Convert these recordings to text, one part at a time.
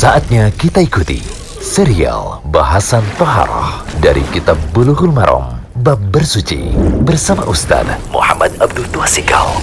Saatnya kita ikuti serial bahasan Toharoh dari Kitab Bulughul Maram Bab Bersuci bersama Ustaz Muhammad Abdul Tuasikal.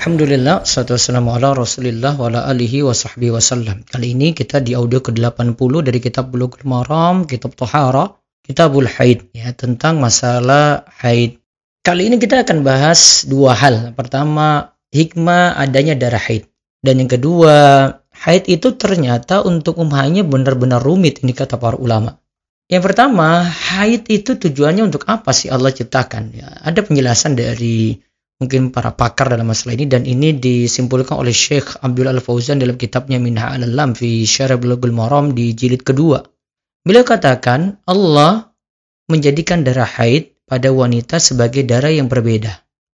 Alhamdulillah, salatu wassalamu ala rasulillah wa ala alihi wa sahbihi. Kali ini kita di audio ke-80 dari kitab Bulughul Maram, kitab Tohara, kitabul haid, ya, tentang masalah haid. Kali ini kita akan bahas dua hal. Pertama, hikmah adanya darah haid. Dan yang kedua, haid itu ternyata untuk umahnya benar-benar rumit, ini kata para ulama. Yang pertama, haid itu tujuannya untuk apa sih Allah ciptakan? Ya, ada penjelasan dari mungkin para pakar dalam masalah ini dan ini disimpulkan oleh Syekh Abdul Al Fauzan dalam kitabnya Minha al Lam fi Syarah Bulughul Maram di jilid kedua. Beliau katakan Allah menjadikan darah haid pada wanita sebagai darah yang berbeda.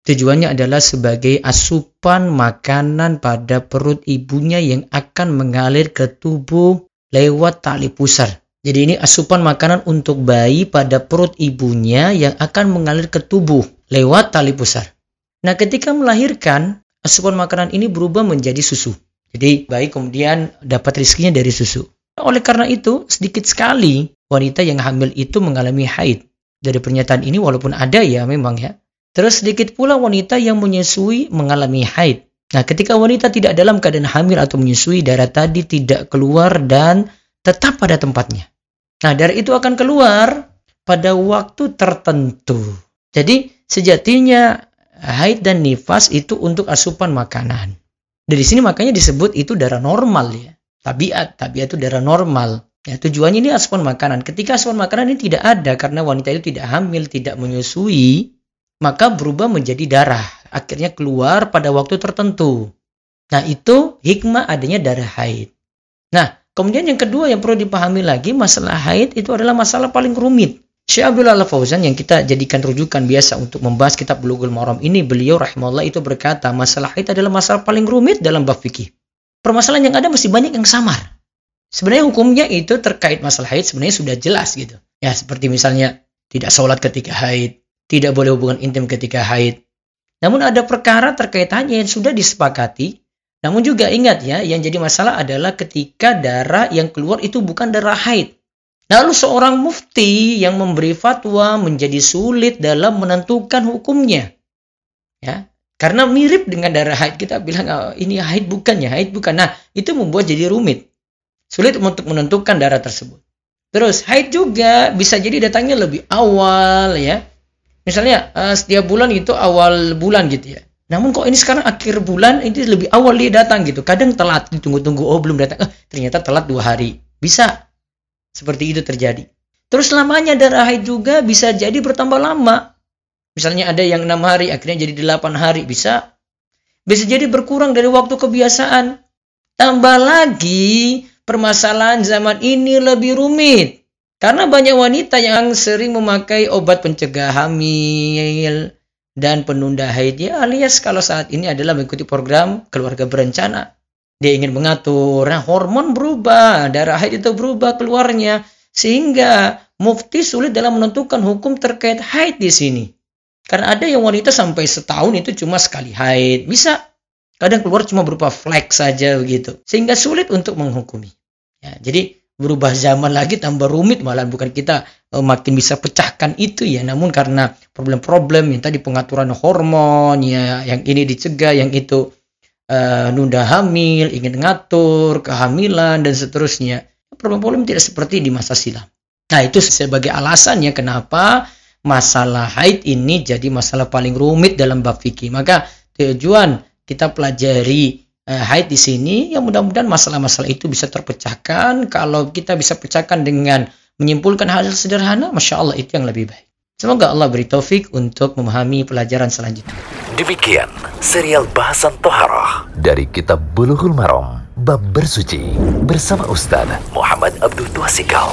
Tujuannya adalah sebagai asupan makanan pada perut ibunya yang akan mengalir ke tubuh lewat tali pusar. Jadi ini asupan makanan untuk bayi pada perut ibunya yang akan mengalir ke tubuh lewat tali pusar. Nah, ketika melahirkan, asupan makanan ini berubah menjadi susu. Jadi, bayi kemudian dapat rizkinya dari susu. Oleh karena itu, sedikit sekali wanita yang hamil itu mengalami haid. Dari pernyataan ini, walaupun ada ya memang ya. Terus sedikit pula wanita yang menyusui mengalami haid. Nah, ketika wanita tidak dalam keadaan hamil atau menyusui, darah tadi tidak keluar dan tetap pada tempatnya. Nah, darah itu akan keluar pada waktu tertentu. Jadi, sejatinya haid dan nifas itu untuk asupan makanan. Dari sini makanya disebut itu darah normal ya. Tabiat, tabiat itu darah normal. Ya, tujuannya ini asupan makanan. Ketika asupan makanan ini tidak ada karena wanita itu tidak hamil, tidak menyusui, maka berubah menjadi darah. Akhirnya keluar pada waktu tertentu. Nah, itu hikmah adanya darah haid. Nah, kemudian yang kedua yang perlu dipahami lagi, masalah haid itu adalah masalah paling rumit. Syekh Abdul Al Fauzan yang kita jadikan rujukan biasa untuk membahas kitab Bulughul Maram ini, beliau rahimahullah itu berkata, masalah haid adalah masalah paling rumit dalam bab fikih. Permasalahan yang ada mesti banyak yang samar. Sebenarnya hukumnya itu terkait masalah haid sebenarnya sudah jelas gitu. Ya, seperti misalnya tidak sholat ketika haid, tidak boleh hubungan intim ketika haid. Namun ada perkara terkait hanya yang sudah disepakati. Namun juga ingat ya, yang jadi masalah adalah ketika darah yang keluar itu bukan darah haid. Lalu seorang mufti yang memberi fatwa menjadi sulit dalam menentukan hukumnya. Ya, karena mirip dengan darah haid kita bilang oh, ini haid bukan ya, haid bukan. Nah, itu membuat jadi rumit. Sulit untuk menentukan darah tersebut. Terus haid juga bisa jadi datangnya lebih awal ya. Misalnya uh, setiap bulan itu awal bulan gitu ya. Namun kok ini sekarang akhir bulan ini lebih awal dia datang gitu. Kadang telat ditunggu-tunggu oh belum datang. Eh, ternyata telat dua hari. Bisa seperti itu terjadi. Terus lamanya darah haid juga bisa jadi bertambah lama. Misalnya ada yang enam hari, akhirnya jadi delapan hari, bisa. Bisa jadi berkurang dari waktu kebiasaan. Tambah lagi, permasalahan zaman ini lebih rumit. Karena banyak wanita yang sering memakai obat pencegah hamil dan penunda haid ya alias kalau saat ini adalah mengikuti program keluarga berencana dia ingin mengatur. Nah, hormon berubah, darah haid itu berubah keluarnya sehingga mufti sulit dalam menentukan hukum terkait haid di sini. Karena ada yang wanita sampai setahun itu cuma sekali haid, bisa. Kadang keluar cuma berupa flek saja begitu. Sehingga sulit untuk menghukumi. Ya, jadi berubah zaman lagi tambah rumit malah bukan kita uh, makin bisa pecahkan itu ya namun karena problem-problem yang tadi pengaturan hormon ya yang ini dicegah yang itu uh, nunda hamil, ingin ngatur kehamilan dan seterusnya. Problem-problem tidak seperti di masa silam. Nah, itu sebagai alasannya kenapa masalah haid ini jadi masalah paling rumit dalam bab fikih. Maka tujuan kita pelajari uh, haid di sini ya mudah-mudahan masalah-masalah itu bisa terpecahkan. Kalau kita bisa pecahkan dengan menyimpulkan hal sederhana, masya Allah itu yang lebih baik. Semoga Allah beri taufik untuk memahami pelajaran selanjutnya. Demikian serial bahasan Toharoh dari Kitab Bulughul Maram Bab Bersuci bersama Ustaz Muhammad Abdul Tuasikal.